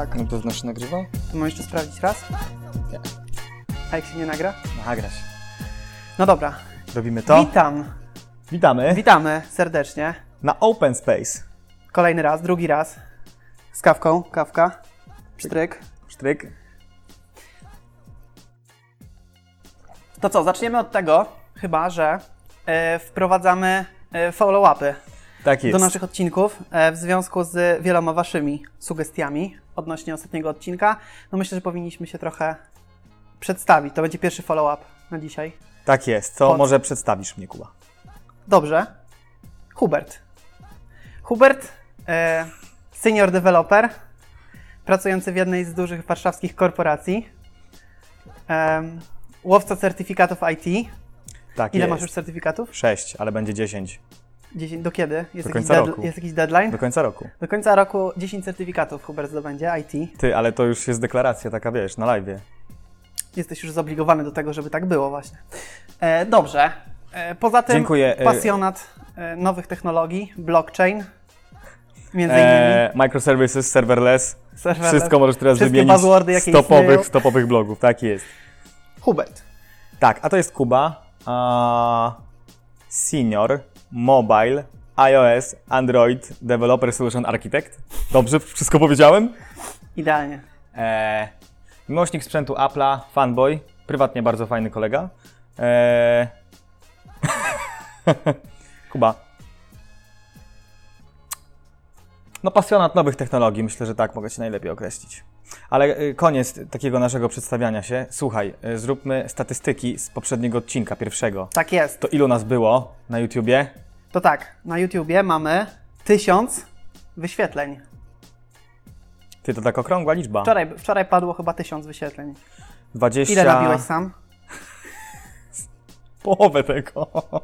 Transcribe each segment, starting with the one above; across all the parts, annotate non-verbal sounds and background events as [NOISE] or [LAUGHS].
tak. Na pewno się nagrywał? To mam jeszcze sprawdzić raz? Nie. A jak się nie nagra? Nagra się. No dobra. Robimy to? Witam. Witamy Witamy serdecznie. na Open Space. Kolejny raz, drugi raz. Z kawką, kawka. Pstryk. Sztryk. To co, zaczniemy od tego, chyba, że e, wprowadzamy e, follow-upy Tak do naszych odcinków e, w związku z wieloma waszymi sugestiami odnośnie ostatniego odcinka. No myślę, że powinniśmy się trochę przedstawić. To będzie pierwszy follow-up na dzisiaj. Tak jest. To Pod- może przedstawisz mnie, Kuba. Dobrze. Hubert. Hubert, e, senior developer, pracujący w jednej z dużych warszawskich korporacji. Em, łowca certyfikatów IT. Tak Ile jest. masz już certyfikatów? Sześć, ale będzie 10. 10, do kiedy? Jest, Do jakiś, końca dead- roku. jest jakiś deadline? Do końca roku. Do końca roku 10 certyfikatów Hubert zdobędzie IT. Ty, ale to już jest deklaracja taka, wiesz, na live. Jesteś już zobligowany do tego, żeby tak było właśnie. E, dobrze. E, poza tym Dziękuję, e- pasjonat e, nowych technologii, blockchain, między innymi. E, microservices, serverless. serwerless. Wszystko możesz teraz wymienić jakie stopowych, istnieją. stopowych blogów. Tak jest. Hubert. Tak, a to jest Kuba. A, senior, mobile, iOS, Android, Developer Solution Architect. Dobrze, wszystko powiedziałem? Idealnie. E, miłośnik sprzętu Apple'a, fanboy, prywatnie bardzo fajny kolega. E, [LAUGHS] Kuba. No pasjonat nowych technologii, myślę, że tak mogę Cię najlepiej określić. Ale y, koniec takiego naszego przedstawiania się. Słuchaj, y, zróbmy statystyki z poprzedniego odcinka, pierwszego. Tak jest. To ilu nas było na YouTubie? To tak, na YouTubie mamy tysiąc wyświetleń. Ty, to tak okrągła liczba. Wczoraj, wczoraj padło chyba tysiąc wyświetleń. 20... Ile nabiłeś sam? [LAUGHS] Połowę tego. [LAUGHS]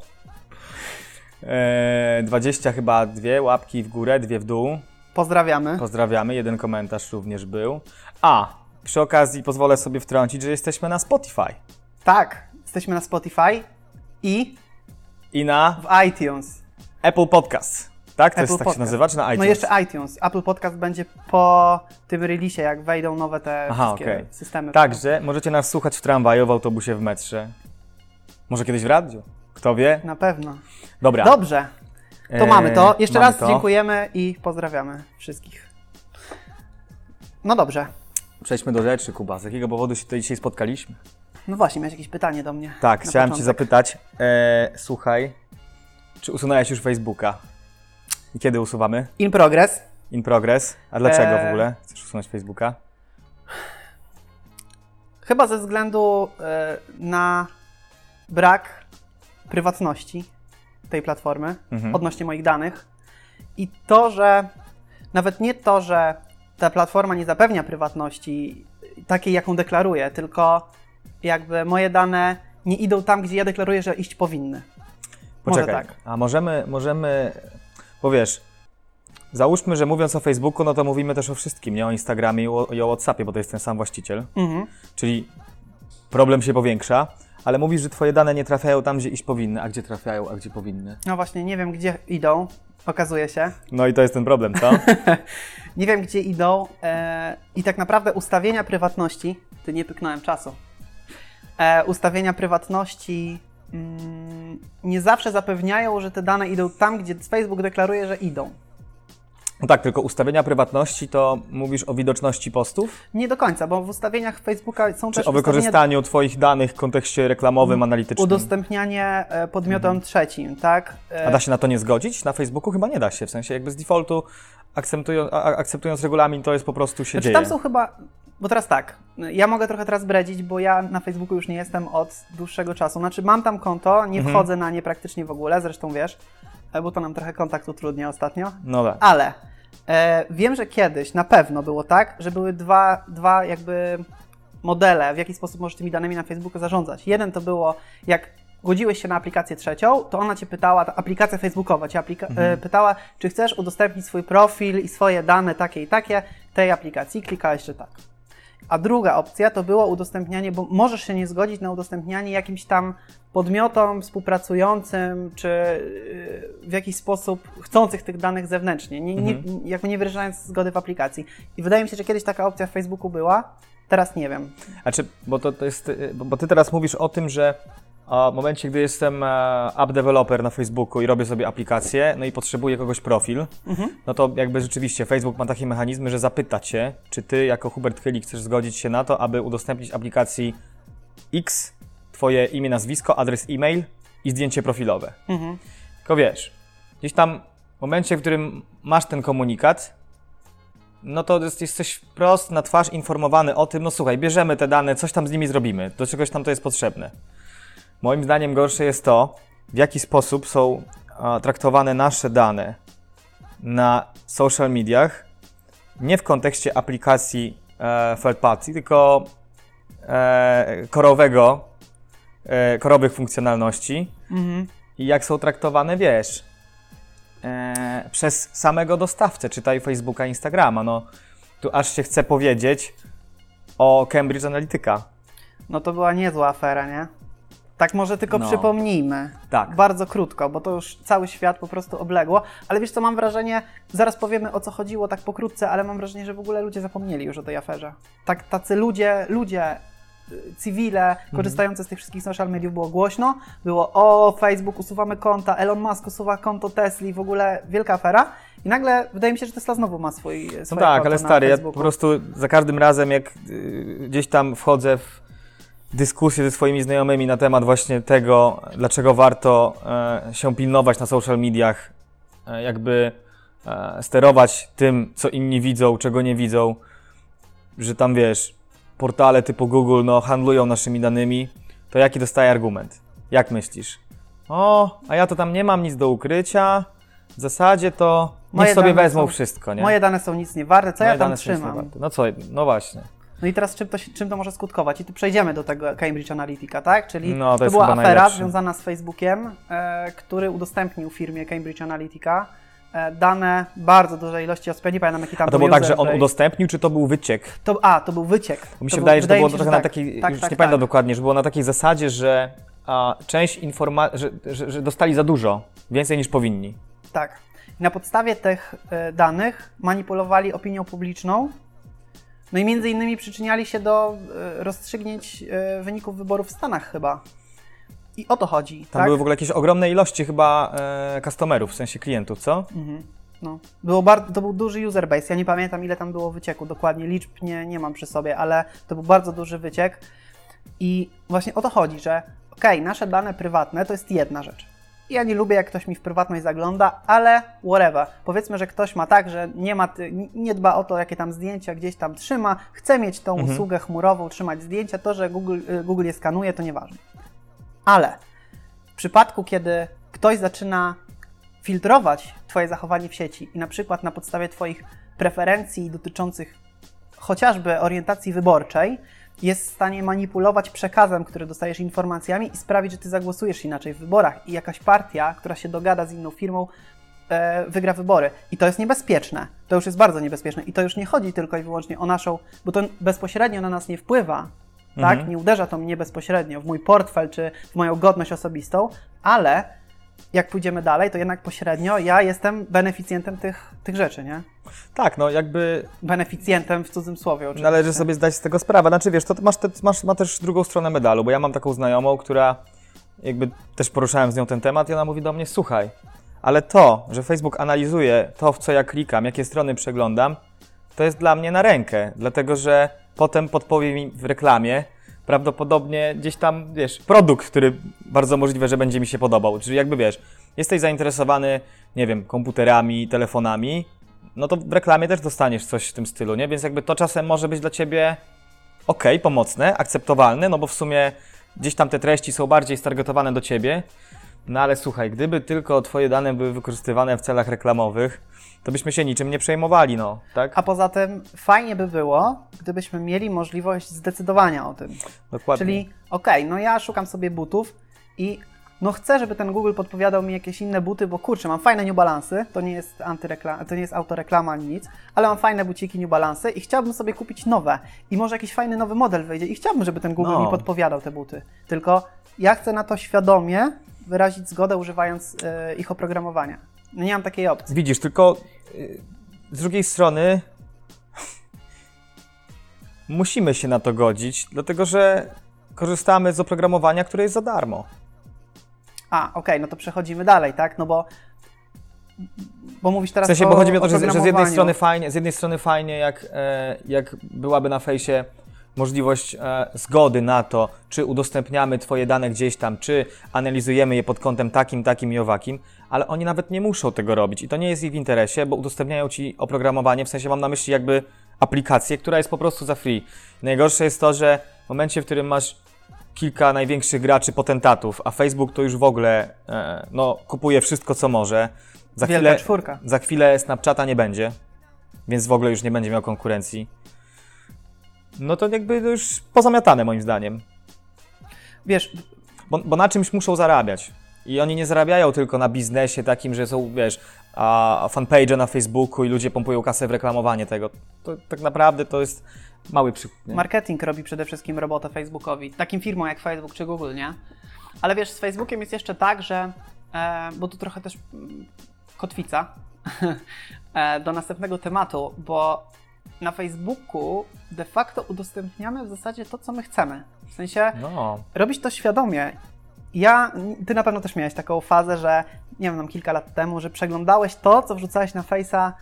Eee, 20 chyba dwie łapki w górę, dwie w dół. Pozdrawiamy. Pozdrawiamy, jeden komentarz również był. A, przy okazji pozwolę sobie wtrącić, że jesteśmy na Spotify Tak, jesteśmy na Spotify i i na w iTunes. Apple Podcasts. Tak? To Apple jest tak się Podcast. nazywa, czy na iTunes? No jeszcze iTunes. Apple Podcast będzie po tym releasie, jak wejdą nowe te Aha, wszystkie okej. systemy. Także możecie nas słuchać w tramwaju, w autobusie, w metrze. Może kiedyś w radiu? Kto wie? Na pewno. Dobra. Dobrze, to Eee, mamy to. Jeszcze mamy raz to. dziękujemy i pozdrawiamy wszystkich. No dobrze. Przejdźmy do rzeczy, Kuba. Z jakiego powodu się tutaj dzisiaj spotkaliśmy? No właśnie, miałeś jakieś pytanie do mnie. Tak, chciałem Cię początek. zapytać, e, słuchaj, czy usunąłeś już Facebooka? I kiedy usuwamy? In progress. In progress. A dlaczego w Eee. ogóle chcesz usunąć Facebooka? Chyba ze względu e, na brak prywatności tej platformy Mhm. odnośnie moich danych i to, że nawet nie to, że ta platforma nie zapewnia prywatności takiej, jaką deklaruję, tylko jakby moje dane nie idą tam, gdzie ja deklaruję, że iść powinny. Może Poczekaj, tak. a możemy, możemy, bo wiesz, załóżmy, że mówiąc o Facebooku, no to mówimy też o wszystkim, nie o Instagramie i o, i o Whatsappie, bo to jest ten sam właściciel, Mhm. czyli problem się powiększa, ale mówisz, że Twoje dane nie trafiają tam, gdzie iść powinny, a gdzie trafiają, a gdzie powinny. No właśnie, nie wiem, gdzie idą, okazuje się. No i to jest ten problem, co? [LAUGHS] Nie wiem, gdzie idą e, i tak naprawdę ustawienia prywatności, ty nie pyknąłem czasu, e, ustawienia prywatności mm, nie zawsze zapewniają, że te dane idą tam, gdzie Facebook deklaruje, że idą. No tak, tylko ustawienia prywatności to mówisz o widoczności postów? Nie do końca, bo w ustawieniach Facebooka są Czy też o wykorzystaniu Twoich danych w kontekście reklamowym, analitycznym? udostępnianie e, podmiotom trzecim, tak? E, A da się na to nie zgodzić? Na Facebooku chyba nie da się, w sensie jakby z defaultu akceptują, a- a- akceptując regulamin, to jest po prostu się Znaczy dzieje. tam są chyba, bo teraz tak, ja mogę trochę teraz bredzić, bo ja na Facebooku już nie jestem od dłuższego czasu. Znaczy mam tam konto, nie Mhm. wchodzę na nie praktycznie w ogóle, zresztą wiesz, bo to nam trochę kontakt utrudnia ostatnio. No tak. Ale e, wiem, że kiedyś na pewno było tak, że były dwa, dwa jakby modele, w jaki sposób możesz tymi danymi na Facebooku zarządzać. Jeden to było, jak godziłeś się na aplikację trzecią, to ona cię pytała, ta aplikacja facebookowa cię aplika- e, pytała, czy chcesz udostępnić swój profil i swoje dane takie i takie tej aplikacji. Klikałeś, że tak. A druga opcja to było udostępnianie, bo możesz się nie zgodzić na udostępnianie jakimś tam podmiotom współpracującym, czy yy, w jakiś sposób chcących tych danych zewnętrznie, nie, nie, jakby nie wyrażając zgody w aplikacji. I wydaje mi się, że kiedyś taka opcja w Facebooku była, teraz nie wiem. Znaczy, bo to, to jest, y, bo ty teraz mówisz o tym, że a, w momencie, gdy jestem e, app developer na Facebooku i robię sobie aplikację, no i potrzebuję kogoś profil, no to jakby rzeczywiście Facebook ma takie mechanizmy, że zapyta cię, czy ty jako Hubert Chylik chcesz zgodzić się na to, aby udostępnić aplikacji X twoje imię, nazwisko, adres e-mail i zdjęcie profilowe. Mhm. Tylko wiesz, gdzieś tam w momencie, w którym masz ten komunikat, no to jest, jesteś wprost na twarz informowany o tym, no słuchaj, bierzemy te dane, coś tam z nimi zrobimy, do czegoś tam to jest potrzebne. Moim zdaniem gorsze jest to, w jaki sposób są traktowane nasze dane na social mediach, nie w kontekście aplikacji e, third party, tylko e, korowego, e, korowych funkcjonalności, Mhm. i jak są traktowane, wiesz, e, przez samego dostawcę, czytaj Facebooka, Instagrama. No, tu aż się chce powiedzieć o Cambridge Analytica. No to była niezła afera, nie? Tak może tylko No. przypomnijmy. Tak. Bardzo krótko, bo to już cały świat po prostu obległo. Ale wiesz co, mam wrażenie, zaraz powiemy o co chodziło tak pokrótce, ale mam wrażenie, że w ogóle ludzie zapomnieli już o tej aferze. Tak, tacy ludzie, ludzie, y, cywile korzystający z tych wszystkich social mediów było głośno. Było o, Facebook usuwamy konta, Elon Musk usuwa konto Tesli, w ogóle wielka afera. I nagle wydaje mi się, że Tesla znowu ma swój No tak, ale stary, ja po prostu za każdym razem, jak y, gdzieś tam wchodzę w dyskusję ze swoimi znajomymi na temat właśnie tego, dlaczego warto e, się pilnować na social mediach, e, jakby e, sterować tym, co inni widzą, czego nie widzą, że tam wiesz, portale typu Google no, handlują naszymi danymi, to jaki dostaje argument? Jak myślisz? O, a ja to tam nie mam nic do ukrycia. W zasadzie to niech Moje sobie dane wezmą są- wszystko, nie? Moje dane są nic nie warte, co Moje ja tam dane są nic nie trzymam? warte. No co, no właśnie. No i teraz czym to, się, czym to może skutkować? I tu przejdziemy do tego Cambridge Analytica, tak? Czyli No, to to, była afera najlepszy. związana z Facebookiem, e, który udostępnił firmie Cambridge Analytica e, dane bardzo dużej ilości osób. Ja nie pamiętam jaki tam A to był było tak, że on udostępnił, czy to był wyciek? To, a, to był wyciek. Bo mi To się był- wydaje, że to było się, trochę że na tak. takiej, tak, już tak, nie pamiętam tak. dokładnie, że było na takiej zasadzie, że a, część informacji, że, że, że dostali za dużo, więcej niż powinni. Tak. I na podstawie tych e, danych manipulowali opinią publiczną. No i między innymi przyczyniali się do e, rozstrzygnięć e, wyników wyborów w Stanach chyba. I o to chodzi. Tam tak? były w ogóle jakieś ogromne ilości chyba e, customerów, w sensie klientów, co? Mhm. No. Było bardzo, to był duży user base. Ja nie pamiętam, ile tam było wycieku dokładnie. Liczb nie, nie mam przy sobie, ale to był bardzo duży wyciek. I właśnie o to chodzi, że okej, nasze dane prywatne to jest jedna rzecz. Ja nie lubię, jak ktoś mi w prywatność zagląda, ale whatever. Powiedzmy, że ktoś ma tak, że nie, ma, nie dba o to, jakie tam zdjęcia gdzieś tam trzyma, chce mieć tą Mhm. usługę chmurową, trzymać zdjęcia, to, że Google, y, Google je skanuje, to nieważne. Ale w przypadku, kiedy ktoś zaczyna filtrować Twoje zachowanie w sieci i na przykład na podstawie Twoich preferencji dotyczących chociażby orientacji wyborczej, jest w stanie manipulować przekazem, który dostajesz informacjami i sprawić, że Ty zagłosujesz inaczej w wyborach i jakaś partia, która się dogada z inną firmą, e, wygra wybory. I to jest niebezpieczne. To już jest bardzo niebezpieczne. I to już nie chodzi tylko i wyłącznie o naszą, bo to bezpośrednio na nas nie wpływa, tak? Mhm. Nie uderza to mnie bezpośrednio w mój portfel czy w moją godność osobistą, ale jak pójdziemy dalej, to jednak pośrednio ja jestem beneficjentem tych, tych rzeczy, nie? Tak, no jakby Beneficjentem w cudzym słowie oczywiście. należy sobie zdać z tego sprawę. Znaczy wiesz, to masz, te, masz ma też drugą stronę medalu, bo ja mam taką znajomą, która jakby też poruszałem z nią ten temat i ona mówi do mnie, słuchaj, ale to, że Facebook analizuje to, w co ja klikam, jakie strony przeglądam, to jest dla mnie na rękę, dlatego że potem podpowie mi w reklamie prawdopodobnie gdzieś tam, wiesz, produkt, który bardzo możliwe, że będzie mi się podobał. Czyli jakby wiesz, jesteś zainteresowany, nie wiem, komputerami, telefonami, no to w reklamie też dostaniesz coś w tym stylu, nie? Więc jakby to czasem może być dla ciebie ok, pomocne, akceptowalne, no bo w sumie gdzieś tam te treści są bardziej stargetowane do ciebie. No ale słuchaj, gdyby tylko twoje dane były wykorzystywane w celach reklamowych, to byśmy się niczym nie przejmowali, no, tak? A poza tym fajnie by było, gdybyśmy mieli możliwość zdecydowania o tym. Dokładnie. Czyli okej, no ja szukam sobie butów i no chcę, żeby ten Google podpowiadał mi jakieś inne buty, bo kurczę, mam fajne New Balance, to nie jest antyreklama, to nie jest autoreklama ani nic, ale mam fajne buciki New Balance i chciałbym sobie kupić nowe i może jakiś fajny nowy model wyjdzie i chciałbym, żeby ten Google No. mi podpowiadał te buty. Tylko ja chcę na to świadomie wyrazić zgodę używając e, ich oprogramowania. No nie mam takiej opcji. Widzisz, tylko y, z drugiej strony [LAUGHS] musimy się na to godzić, dlatego że korzystamy z oprogramowania, które jest za darmo. A, okej, no to przechodzimy dalej, tak? No bo bo mówisz W teraz sensie, o bo chodzi mi o to, że, że z jednej strony fajnie, z jednej strony fajnie, jak, e, jak byłaby na fejsie możliwość e, zgody na to, czy udostępniamy Twoje dane gdzieś tam, czy analizujemy je pod kątem takim, takim i owakim, ale oni nawet nie muszą tego robić i to nie jest ich w interesie, bo udostępniają Ci oprogramowanie, w sensie mam na myśli jakby aplikację, która jest po prostu za free. Najgorsze jest to, że w momencie, w którym masz kilka największych graczy potentatów, a Facebook to już w ogóle e, no, kupuje wszystko, co może. Za Wielka chwilę, czwórka. za chwilę Snapchata nie będzie, więc w ogóle już nie będzie miał konkurencji. No to jakby już pozamiatane moim zdaniem. Wiesz, Bo, bo na czymś muszą zarabiać. I oni nie zarabiają tylko na biznesie takim, że są, wiesz, a, fanpage na Facebooku i ludzie pompują kasę w reklamowanie tego. To tak naprawdę to jest mały przykład. nie? marketing robi przede wszystkim robotę Facebookowi. Takim firmom jak Facebook czy Google, nie? Ale wiesz, z Facebookiem jest jeszcze tak, że, e, bo tu trochę też kotwica [LAUGHS] e, do następnego tematu, bo na Facebooku de facto udostępniamy w zasadzie to, co my chcemy. W sensie No, robić to świadomie. Ja, ty na pewno też miałeś taką fazę, że nie wiem, tam kilka lat temu, że przeglądałeś to, co wrzucałeś na Face'a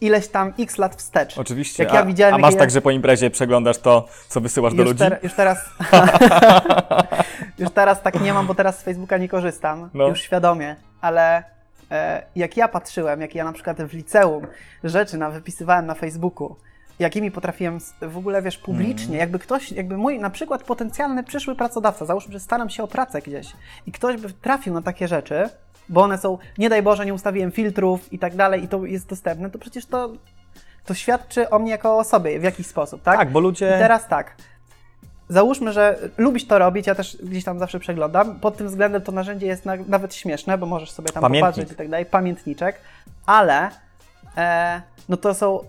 ileś tam x lat wstecz. oczywiście. Jak ja a, widziałem, a jak masz ja- tak, że po imprezie przeglądasz to, co wysyłasz do Już, ludzi? ter, już teraz. [LAUGHS] już teraz tak nie mam, bo teraz z Facebooka nie korzystam. No. Już świadomie, ale jak ja patrzyłem, jak ja na przykład w liceum rzeczy na, wypisywałem na Facebooku, jakimi potrafiłem w ogóle, wiesz, publicznie, Mhm. jakby ktoś, jakby mój na przykład potencjalny przyszły pracodawca, załóżmy, że staram się o pracę gdzieś i ktoś by trafił na takie rzeczy, bo one są, nie daj Boże, nie ustawiłem filtrów i tak dalej i to jest dostępne, to przecież to, to świadczy o mnie jako o osobie w jakiś sposób, tak? Tak, bo ludzie. I teraz tak. Załóżmy, że lubisz to robić, ja też gdzieś tam zawsze przeglądam. Pod tym względem to narzędzie jest na, nawet śmieszne, bo możesz sobie tam Pamiętnik. popatrzeć i tak dalej, pamiętniczek, ale e, no to są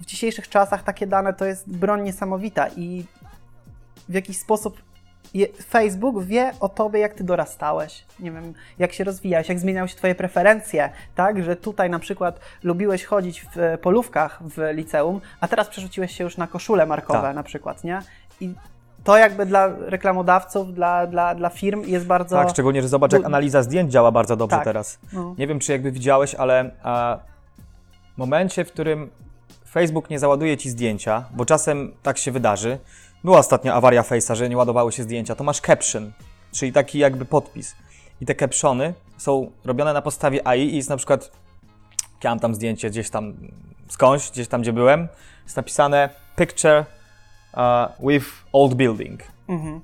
w dzisiejszych czasach takie dane to jest broń niesamowita i w jakiś sposób je, Facebook wie o tobie, jak ty dorastałeś, nie wiem, jak się rozwijałeś, jak zmieniały się twoje preferencje, tak, że tutaj na przykład lubiłeś chodzić w polówkach w liceum, a teraz przerzuciłeś się już na koszule markowe Tak. na przykład, nie? I to jakby dla reklamodawców, dla, dla, dla firm jest bardzo... Tak, szczególnie, że zobacz, jak analiza zdjęć działa bardzo dobrze Tak. teraz. no. Nie wiem, czy jakby widziałeś, ale a, w momencie, w którym Facebook nie załaduje ci zdjęcia, bo czasem tak się wydarzy, była ostatnio awaria Face'a, że nie ładowały się zdjęcia, to masz caption, czyli taki jakby podpis. I te captiony są robione na podstawie AI i jest na przykład, ja mam tam zdjęcie gdzieś tam skądś, gdzieś tam, gdzie byłem, jest napisane picture uh, with old building. Mhm.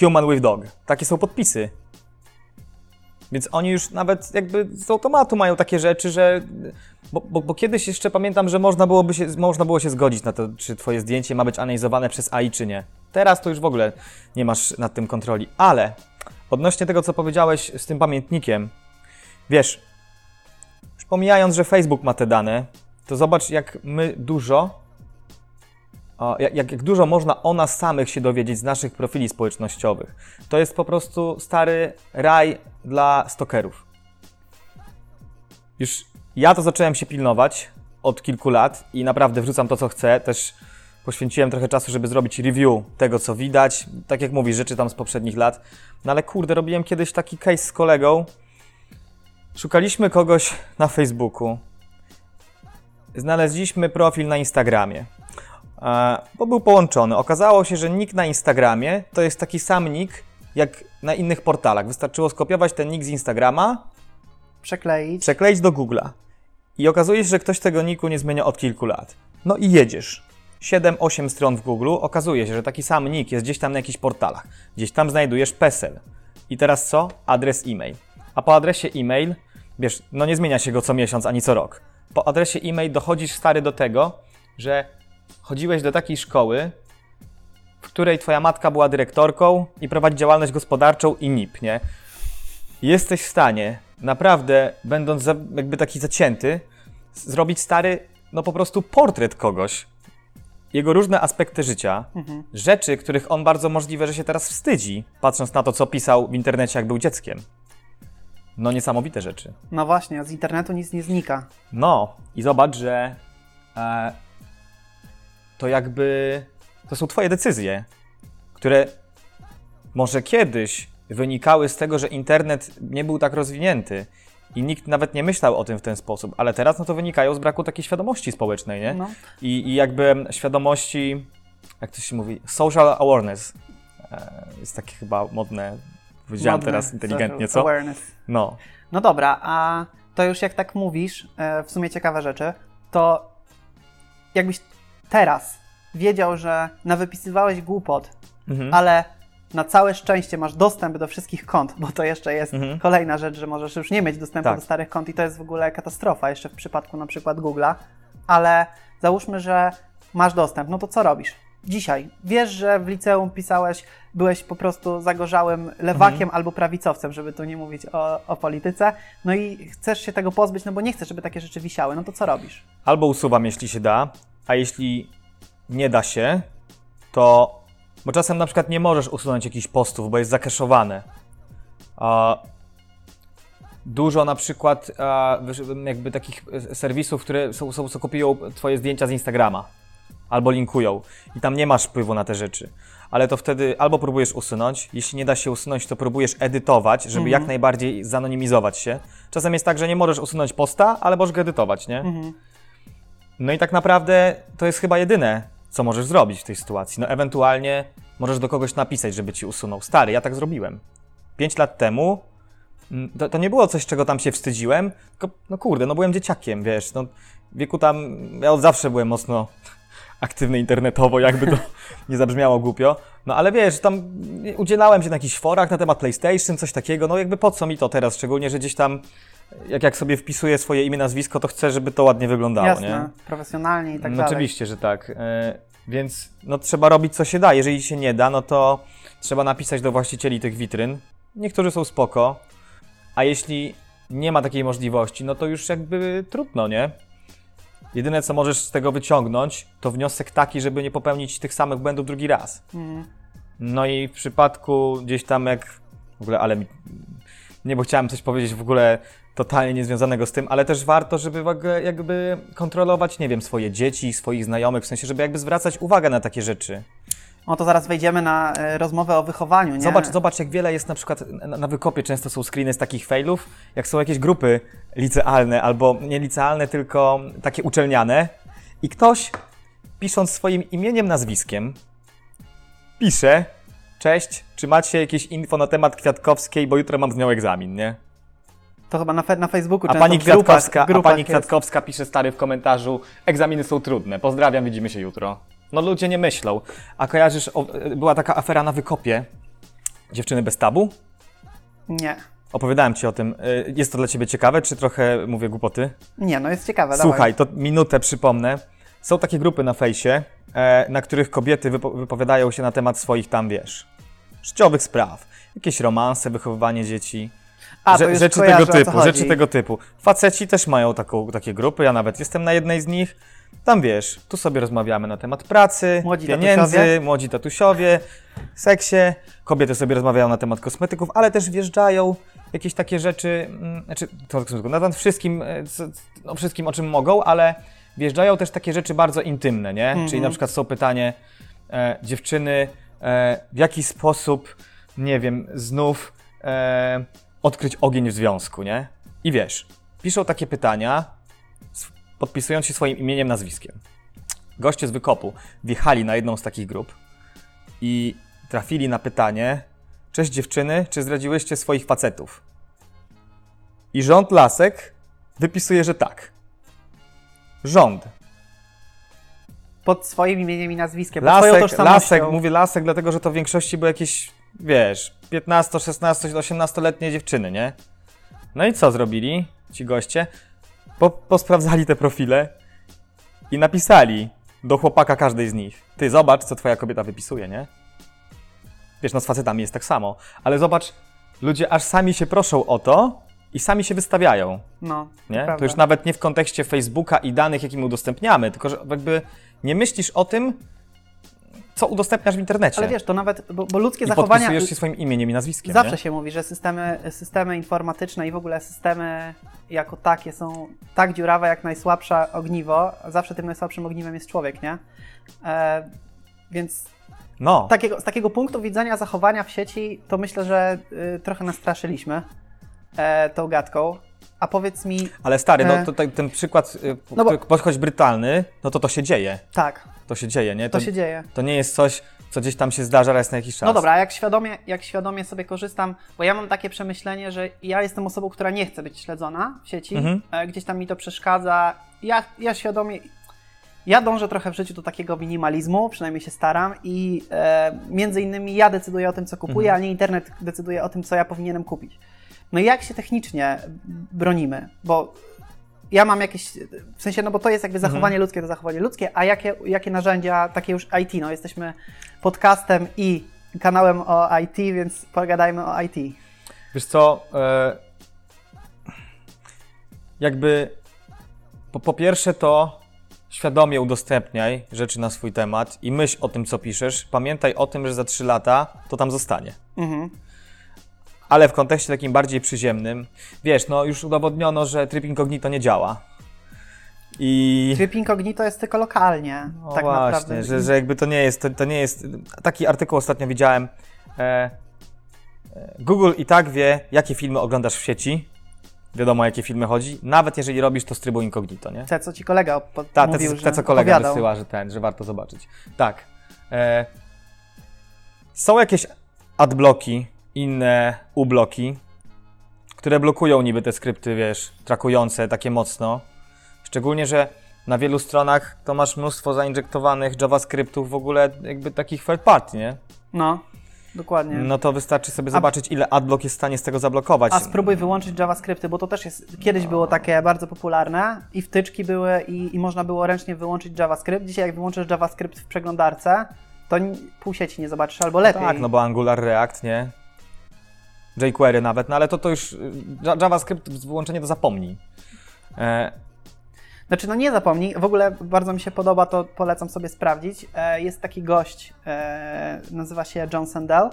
Human with dog. Takie są podpisy. Więc oni już nawet jakby z automatu mają takie rzeczy, że. Bo, bo, bo kiedyś jeszcze pamiętam, że można, byłoby się, można było się zgodzić na to, czy twoje zdjęcie ma być analizowane przez AI, czy nie. Teraz to już w ogóle nie masz nad tym kontroli. Ale odnośnie tego, co powiedziałeś z tym pamiętnikiem, wiesz, już pomijając, że Facebook ma te dane, to zobacz, jak my dużo jak, jak dużo można o nas samych się dowiedzieć z naszych profili społecznościowych. To jest po prostu stary raj dla stokerów. Już ja to zacząłem się pilnować od kilku lat i naprawdę wrzucam to, co chcę. Też poświęciłem trochę czasu, żeby zrobić review tego, co widać. Tak jak mówisz, rzeczy tam z poprzednich lat. No ale kurde, robiłem kiedyś taki case z kolegą. Szukaliśmy kogoś na Facebooku. Znaleźliśmy profil na Instagramie bo był połączony. Okazało się, że nick na Instagramie to jest taki sam nick jak na innych portalach. Wystarczyło skopiować ten nick z Instagrama, Przekleić. przekleić do Google'a. I okazuje się, że ktoś tego nicku nie zmienia od kilku lat. No i jedziesz. 7-8 stron w Google, okazuje się, że taki sam nick jest gdzieś tam na jakichś portalach. Gdzieś tam znajdujesz PESEL. I teraz co? Adres e-mail. A po adresie e-mail, wiesz, no nie zmienia się go co miesiąc ani co rok. Po adresie e-mail dochodzisz stary do tego, że chodziłeś do takiej szkoły, w której twoja matka była dyrektorką i prowadzi działalność gospodarczą i NIP, nie? jesteś w stanie, naprawdę, będąc za, jakby taki zacięty, zrobić stary, no po prostu portret kogoś. Jego różne aspekty życia, Mhm. rzeczy, których on bardzo możliwe, że się teraz wstydzi, patrząc na to, co pisał w internecie, jak był dzieckiem. No niesamowite rzeczy. No właśnie, z internetu nic nie znika. No i zobacz, że e, to jakby to są twoje decyzje, które może kiedyś wynikały z tego, że internet nie był tak rozwinięty i nikt nawet nie myślał o tym w ten sposób, ale teraz no to wynikają z braku takiej świadomości społecznej, nie? No. I, I jakby świadomości, jak to się mówi, social awareness. E, jest takie chyba modne, powiedziałem Modne. teraz inteligentnie, co? Awareness. No. No dobra, a to już jak tak mówisz, e, w sumie ciekawe rzeczy, to jakbyś teraz wiedział, że nawypisywałeś głupot, Mhm. ale na całe szczęście masz dostęp do wszystkich kont, bo to jeszcze jest Mhm. kolejna rzecz, że możesz już nie mieć dostępu Tak. do starych kont i to jest w ogóle katastrofa, jeszcze w przypadku na przykład Google'a, ale załóżmy, że masz dostęp, no to co robisz? Dzisiaj wiesz, że w liceum pisałeś, byłeś po prostu zagorzałym lewakiem Mhm. albo prawicowcem, żeby tu nie mówić o, o polityce, no i chcesz się tego pozbyć, no bo nie chcesz, żeby takie rzeczy wisiały, no to co robisz? Albo usuwam, jeśli się da, a jeśli nie da się, to. Bo czasem na przykład nie możesz usunąć jakichś postów, bo jest zakeszowane. A dużo na przykład jakby takich e, serwisów, które są, są, są kopiują twoje zdjęcia z Instagrama albo linkują i tam nie masz wpływu na te rzeczy. Ale to wtedy albo próbujesz usunąć, jeśli nie da się usunąć, to próbujesz edytować, żeby Mhm. jak najbardziej zanonimizować się. Czasem jest tak, że nie możesz usunąć posta, ale możesz go edytować, nie? Mhm. No i tak naprawdę to jest chyba jedyne, co możesz zrobić w tej sytuacji. No ewentualnie możesz do kogoś napisać, żeby ci usunął. Stary, ja tak zrobiłem. Pięć lat temu mm, to, to nie było coś, czego tam się wstydziłem, tylko no kurde, no byłem dzieciakiem, wiesz, no w wieku tam, ja od zawsze byłem mocno [LAUGHS] aktywny internetowo, jakby to [LAUGHS] nie zabrzmiało głupio, no ale wiesz, tam udzielałem się na jakichś forach na temat PlayStation, coś takiego, no jakby po co mi to teraz, szczególnie, że gdzieś tam jak, jak sobie wpisuję swoje imię, nazwisko, to chcę, żeby to ładnie wyglądało, Jasne, nie? profesjonalnie i tak no dalej. oczywiście, że tak. E, więc no, trzeba robić co się da. Jeżeli się nie da, no to trzeba napisać do właścicieli tych witryn. Niektórzy są spoko, a jeśli nie ma takiej możliwości, no to już jakby trudno, nie? Jedyne co możesz z tego wyciągnąć, to wniosek taki, żeby nie popełnić tych samych błędów drugi raz. Mhm. No i w przypadku gdzieś tam jak. W ogóle, ale. Nie, bo chciałem coś powiedzieć w ogóle totalnie niezwiązanego z tym, ale też warto, żeby w ogóle jakby kontrolować, nie wiem, swoje dzieci, swoich znajomych, w sensie, żeby jakby zwracać uwagę na takie rzeczy. No to zaraz wejdziemy na e, rozmowę o wychowaniu, nie? Zobacz, zobacz, jak wiele jest na przykład na, na wykopie często są screeny z takich failów, jak są jakieś grupy licealne, albo nie licealne, tylko takie uczelniane i ktoś, pisząc swoim imieniem, nazwiskiem, pisze, cześć, czy macie jakieś info na temat Kwiatkowskiej, bo jutro mam z nią egzamin, nie? To chyba na, fe- na Facebooku A często pani w grupach- Kwiatkowska, w a grupach pani jest. Kwiatkowska pisze stary w komentarzu, egzaminy są trudne, pozdrawiam, widzimy się jutro. No ludzie nie myślą. A kojarzysz, o, była taka afera na wykopie, dziewczyny bez tabu? Nie. Opowiadałem ci o tym. Y, Jest to dla ciebie ciekawe, czy trochę mówię głupoty? Nie, no jest ciekawe, Słuchaj, to minutę przypomnę. Są takie grupy na fejsie, e, na których kobiety wypo wypowiadają się na temat swoich tam, wiesz, życiowych spraw. Jakieś romanse, wychowywanie dzieci. A, Rze- rzeczy kojarzę, tego typu, rzeczy tego typu. Faceci też mają taką, takie grupy, ja nawet jestem na jednej z nich. Tam wiesz, tu sobie rozmawiamy na temat pracy, Młodzi pieniędzy, tatusiowie. młodzi tatusiowie, seksie. Kobiety sobie rozmawiają na temat kosmetyków, ale też wjeżdżają jakieś takie rzeczy, mm, znaczy to kosmetyków, na wszystkim, e, no wszystkim o czym mogą, ale wjeżdżają też takie rzeczy bardzo intymne, nie? Mhm. Czyli na przykład są pytanie e, dziewczyny, e, w jaki sposób, nie wiem, znów e, odkryć ogień w związku, nie? I wiesz, piszą takie pytania, podpisując się swoim imieniem, nazwiskiem. Goście z wykopu wjechali na jedną z takich grup i trafili na pytanie: Cześć dziewczyny, czy zdradziłyście swoich facetów? I rząd Lasek wypisuje, że tak. Rząd. Pod swoim imieniem i nazwiskiem, pod swoją Lasek, tożsamością. lasek, mówię lasek, dlatego że to w większości były jakieś, wiesz, 15, 16, 18-letnie dziewczyny, nie? No i co zrobili ci goście? Po, posprawdzali te profile i napisali do chłopaka każdej z nich. Ty zobacz, co twoja kobieta wypisuje, nie? Wiesz, no z facetami jest tak samo, ale zobacz, ludzie aż sami się proszą o to i sami się wystawiają. No, Nie? prawda. To już nawet nie w kontekście Facebooka i danych, jakie mu udostępniamy, tylko że jakby nie myślisz o tym, co udostępniasz w internecie. Ale wiesz, to nawet, bo, bo ludzkie I zachowania... podpisujesz się swoim imieniem i nazwiskiem. Zawsze nie? się mówi, że systemy, systemy informatyczne i w ogóle systemy jako takie są tak dziurawe jak najsłabsze ogniwo. Zawsze tym najsłabszym ogniwem jest człowiek, nie? E, więc No, takiego, z takiego punktu widzenia zachowania w sieci, to myślę, że y, trochę nastraszyliśmy e, tą gadką. A powiedz mi, ale stary, e, no to, to, ten przykład, y, no bo- choć brutalny, no to to się dzieje. tak, To się dzieje, nie? to się dzieje. To nie jest coś, co gdzieś tam się zdarza raz na jakiś czas. No dobra, a jak świadomie, jak świadomie sobie korzystam, bo ja mam takie przemyślenie, że ja jestem osobą, która nie chce być śledzona w sieci, Mhm. e, gdzieś tam mi to przeszkadza. Ja, ja świadomie, ja dążę trochę w życiu do takiego minimalizmu, przynajmniej się staram i e, między innymi ja decyduję o tym, co kupuję, Mhm. a nie internet decyduje o tym, co ja powinienem kupić. No i jak się technicznie bronimy? Bo ja mam jakieś, w sensie, no bo to jest jakby Mhm. zachowanie ludzkie, to zachowanie ludzkie, a jakie, jakie narzędzia, takie już IT, no jesteśmy podcastem i kanałem o IT, więc pogadajmy o IT. Wiesz co, e, jakby po, po pierwsze to świadomie udostępniaj rzeczy na swój temat i myśl o tym, co piszesz. Pamiętaj o tym, że za 3 lata to tam zostanie. Mhm. Ale w kontekście takim bardziej przyziemnym, wiesz, no już udowodniono, że tryb incognito nie działa. I Tryb incognito jest tylko lokalnie, no tak właśnie, naprawdę. że, że jakby to nie jest, to, to nie jest, taki artykuł ostatnio widziałem, e, Google i tak wie, jakie filmy oglądasz w sieci, wiadomo o jakie filmy chodzi, nawet jeżeli robisz to z trybu incognito, nie? Te, co ci kolega Ta, mówił, te, te, co kolega opowiadał. wysyła, że ten, że warto zobaczyć. Tak. E, są jakieś adblocki, inne ubloki, które blokują niby te skrypty, wiesz, trakujące takie mocno. Szczególnie, że na wielu stronach to masz mnóstwo zainjektowanych JavaScriptów w ogóle jakby takich third party, nie? No, dokładnie. No to wystarczy sobie zobaczyć, ile adblock jest w stanie z tego zablokować. A spróbuj wyłączyć JavaScripty, bo to też jest, kiedyś było takie bardzo popularne i wtyczki były i, i można było ręcznie wyłączyć JavaScript. Dzisiaj jak wyłączysz JavaScript w przeglądarce, to pół sieci nie zobaczysz, albo lepiej. Tak, no bo Angular, React, nie? jQuery nawet, no ale to to już y, Ja- JavaScript wyłączenie to zapomnij. E, Znaczy, no nie zapomnij, w ogóle bardzo mi się podoba, to polecam sobie sprawdzić. E, jest taki gość, e, nazywa się John Sandel.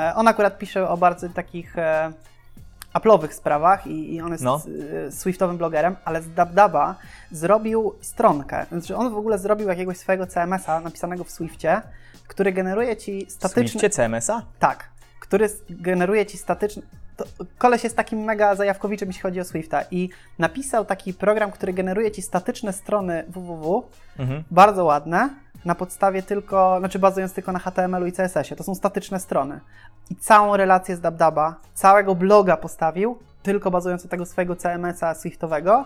E, on akurat pisze o bardzo takich e, Apple'owych sprawach i, i on jest No. e, Swiftowym blogerem, ale z DabDaba zrobił stronkę. Znaczy, on w ogóle zrobił jakiegoś swojego CMS-a napisanego w Swiftie, który generuje ci statyczne... Swiftie CMS-a? Tak, który generuje ci statyczny. To, koleś jest takim mega zajawkowiczem, jeśli chodzi o Swifta i napisał taki program, który generuje ci statyczne strony www, Mhm. bardzo ładne, na podstawie tylko, znaczy bazując tylko na HTML-u i CSS-ie. To są statyczne strony. I całą relację z DabDaba, całego bloga postawił, tylko bazując na tego swojego CMS-a Swiftowego,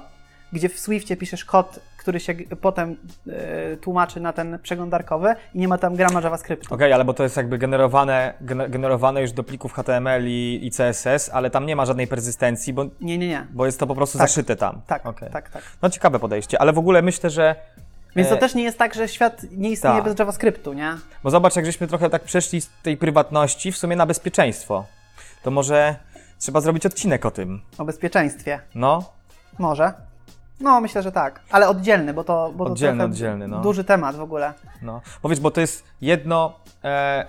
gdzie w Swiftie piszesz kod, który się potem e, tłumaczy na ten przeglądarkowy i nie ma tam grama JavaScriptu. Okej, ale bo to jest jakby generowane, gener- generowane już do plików HTML i, i CSS, ale tam nie ma żadnej perzystencji, bo, Nie, nie, nie. bo jest to po prostu Tak. zaszyte tam. Tak, Okej. tak, tak. No ciekawe podejście, ale w ogóle myślę, że... Więc to e, też nie jest tak, że świat nie istnieje tak. bez JavaScriptu, nie? Bo zobacz, jak żeśmy trochę tak przeszli z tej prywatności w sumie na bezpieczeństwo. To może trzeba zrobić odcinek o tym. O bezpieczeństwie. No, Może. No, myślę, że tak. Ale oddzielny, bo to, bo to Oddzielny, trochę oddzielny, no. duży temat w ogóle. No, bo wiesz, bo to jest jedno, e,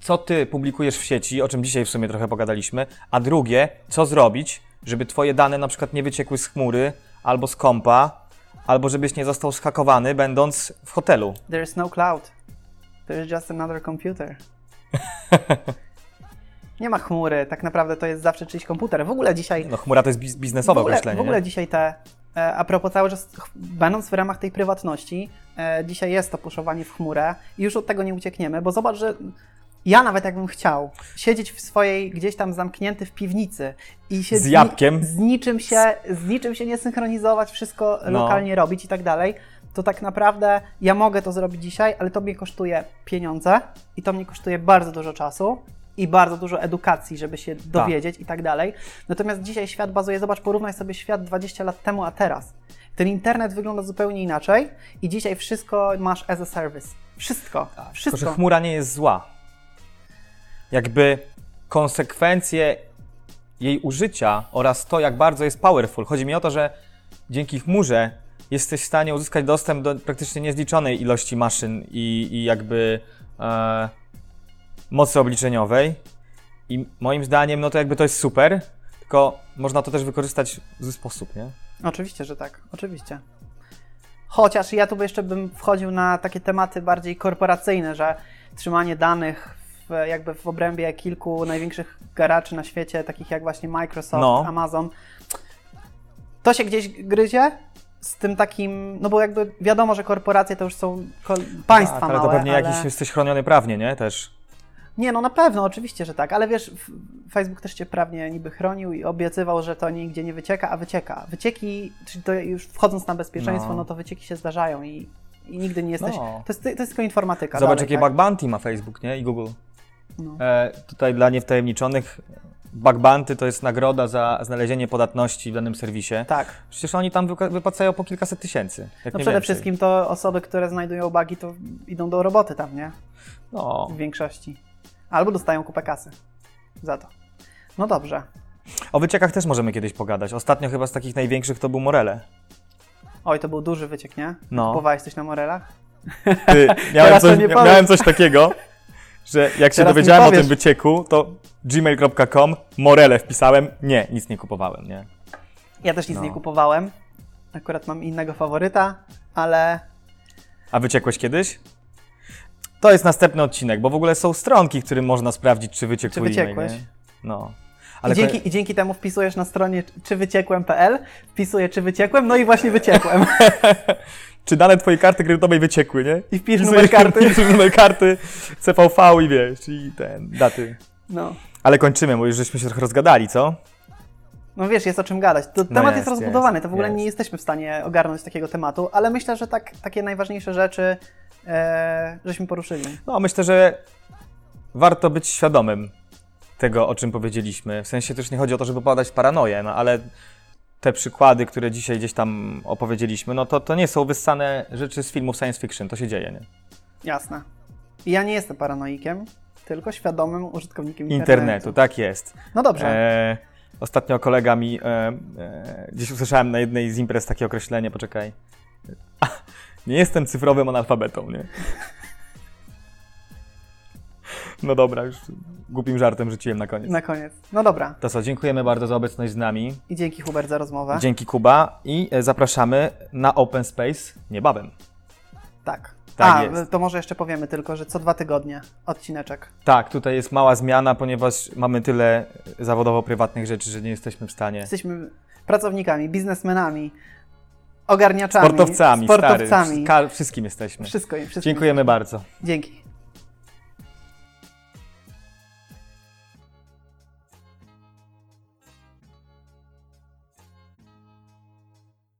co ty publikujesz w sieci, o czym dzisiaj w sumie trochę pogadaliśmy, a drugie, co zrobić, żeby twoje dane na przykład nie wyciekły z chmury albo z kompa, albo żebyś nie został schakowany, będąc w hotelu. There is no cloud. There is just another computer. [LAUGHS] nie ma chmury, tak naprawdę to jest zawsze czyjś komputer. W ogóle dzisiaj... No, chmura to jest biz- biznesowe w ogóle, w ogóle nie? dzisiaj te... E, a propos cały czas, będąc w ramach tej prywatności, e, dzisiaj jest to puszowanie w chmurę i już od tego nie uciekniemy, bo zobacz, że ja nawet jakbym chciał siedzieć w swojej, gdzieś tam zamknięty w piwnicy i się Z jabłkiem. z niczym się, z niczym się nie synchronizować, wszystko No. lokalnie robić i tak dalej, to tak naprawdę ja mogę to zrobić dzisiaj, ale to mnie kosztuje pieniądze i to mnie kosztuje bardzo dużo czasu i bardzo dużo edukacji, żeby się dowiedzieć i tak dalej. Natomiast dzisiaj świat bazuje, zobacz, porównaj sobie świat 20 lat temu, a teraz. Ten internet wygląda zupełnie inaczej i dzisiaj wszystko masz as a service. Wszystko. Tylko, że Wszystko. chmura nie jest zła. Jakby konsekwencje jej użycia oraz to, jak bardzo jest powerful. Chodzi mi o to, że dzięki chmurze jesteś w stanie uzyskać dostęp do praktycznie niezliczonej ilości maszyn i, i jakby e, mocy obliczeniowej. I moim zdaniem, no to jakby to jest super, tylko można to też wykorzystać w zły sposób, nie? Oczywiście, że tak, oczywiście. Chociaż ja tu by jeszcze bym wchodził na takie tematy bardziej korporacyjne, że trzymanie danych w, jakby w obrębie kilku największych garaczy na świecie, takich jak właśnie Microsoft, No. Amazon, to się gdzieś gryzie z tym takim, no bo jakby wiadomo, że korporacje to już są państwa tak, ale małe, to pewnie ale... jakiś jesteś chroniony prawnie, nie? Też. Nie, no na pewno, oczywiście, że tak, ale wiesz, Facebook też cię prawnie niby chronił i obiecywał, że to nigdzie nie wycieka, a wycieka. Wycieki, czyli to już wchodząc na bezpieczeństwo, no, No. to wycieki się zdarzają i, i nigdy nie jesteś. No. To, jest, to jest tylko informatyka. Zobacz, dalej, jakie tak? bug bounty ma Facebook, nie? I Google. No. E, tutaj dla niewtajemniczonych, bug bounty to jest nagroda za znalezienie podatności w danym serwisie. Tak. Przecież oni tam wypłacają po kilkaset tysięcy. No przede więcej. wszystkim to osoby, które znajdują bugi, to idą do roboty tam, nie? No. W większości. Albo dostają kupę kasy za to. No dobrze. O wyciekach też możemy kiedyś pogadać. Ostatnio chyba z takich największych to był Morele. Oj, to był duży wyciek, nie? No. Kupowałeś coś na Morelach? Ty, [LAUGHS] miałem, coś, miałem coś takiego, że jak się Teraz dowiedziałem o tym wycieku, to gmail.com, Morele wpisałem. Nie, nic nie kupowałem, nie? Ja też nic No. nie kupowałem. Akurat mam innego faworyta, ale A wyciekłeś kiedyś? To jest następny odcinek, bo w ogóle są stronki, którym można sprawdzić, czy wyciekł Czy wyciekłeś? e-mail, nie? No. I dzięki, I dzięki temu wpisujesz na stronie czywyciekłem.pl, wpisuję czy wyciekłem, no i właśnie wyciekłem. [LAUGHS] Czy dane twojej karty kredytowej wyciekły, nie? I wpisz Wpisujesz- numer karty. wpisujesz numer karty, CVV i wiesz, i ten, daty. No. Ale kończymy, bo już żeśmy się trochę rozgadali, co? no wiesz, jest o czym gadać. To, No temat jest, jest, rozbudowany, to w ogóle jest. nie jesteśmy w stanie ogarnąć takiego tematu, ale myślę, że tak, takie najważniejsze rzeczy e, żeśmy poruszyli. No, myślę, że warto być świadomym tego, o czym powiedzieliśmy. W sensie też nie chodzi o to, żeby popadać w paranoję, no ale te przykłady, które dzisiaj gdzieś tam opowiedzieliśmy, no to, to nie są wyssane rzeczy z filmów science fiction, to się dzieje, nie? Jasne. I ja nie jestem paranoikiem, tylko świadomym użytkownikiem internetu. Internetu, tak jest. No dobrze. E, ostatnio kolega mi, e, e, gdzieś usłyszałem na jednej z imprez takie określenie, poczekaj. Nie jestem cyfrowym analfabetą, nie? No dobra, już głupim żartem rzuciłem na koniec. Na koniec. No dobra. To co, dziękujemy bardzo za obecność z nami. I dzięki Hubert za rozmowę. Dzięki Kuba i e, zapraszamy na Open Space niebawem. Tak. Tak A, jest. to może jeszcze powiemy tylko, że co dwa tygodnie odcineczek. Tak, tutaj jest mała zmiana, ponieważ mamy tyle zawodowo-prywatnych rzeczy, że nie jesteśmy w stanie. Jesteśmy pracownikami, biznesmenami, ogarniaczami, Sportowcami, sportowcami. Stary, wszystkim jesteśmy. Wszystko, wszystko. Dziękujemy bardzo. Dzięki.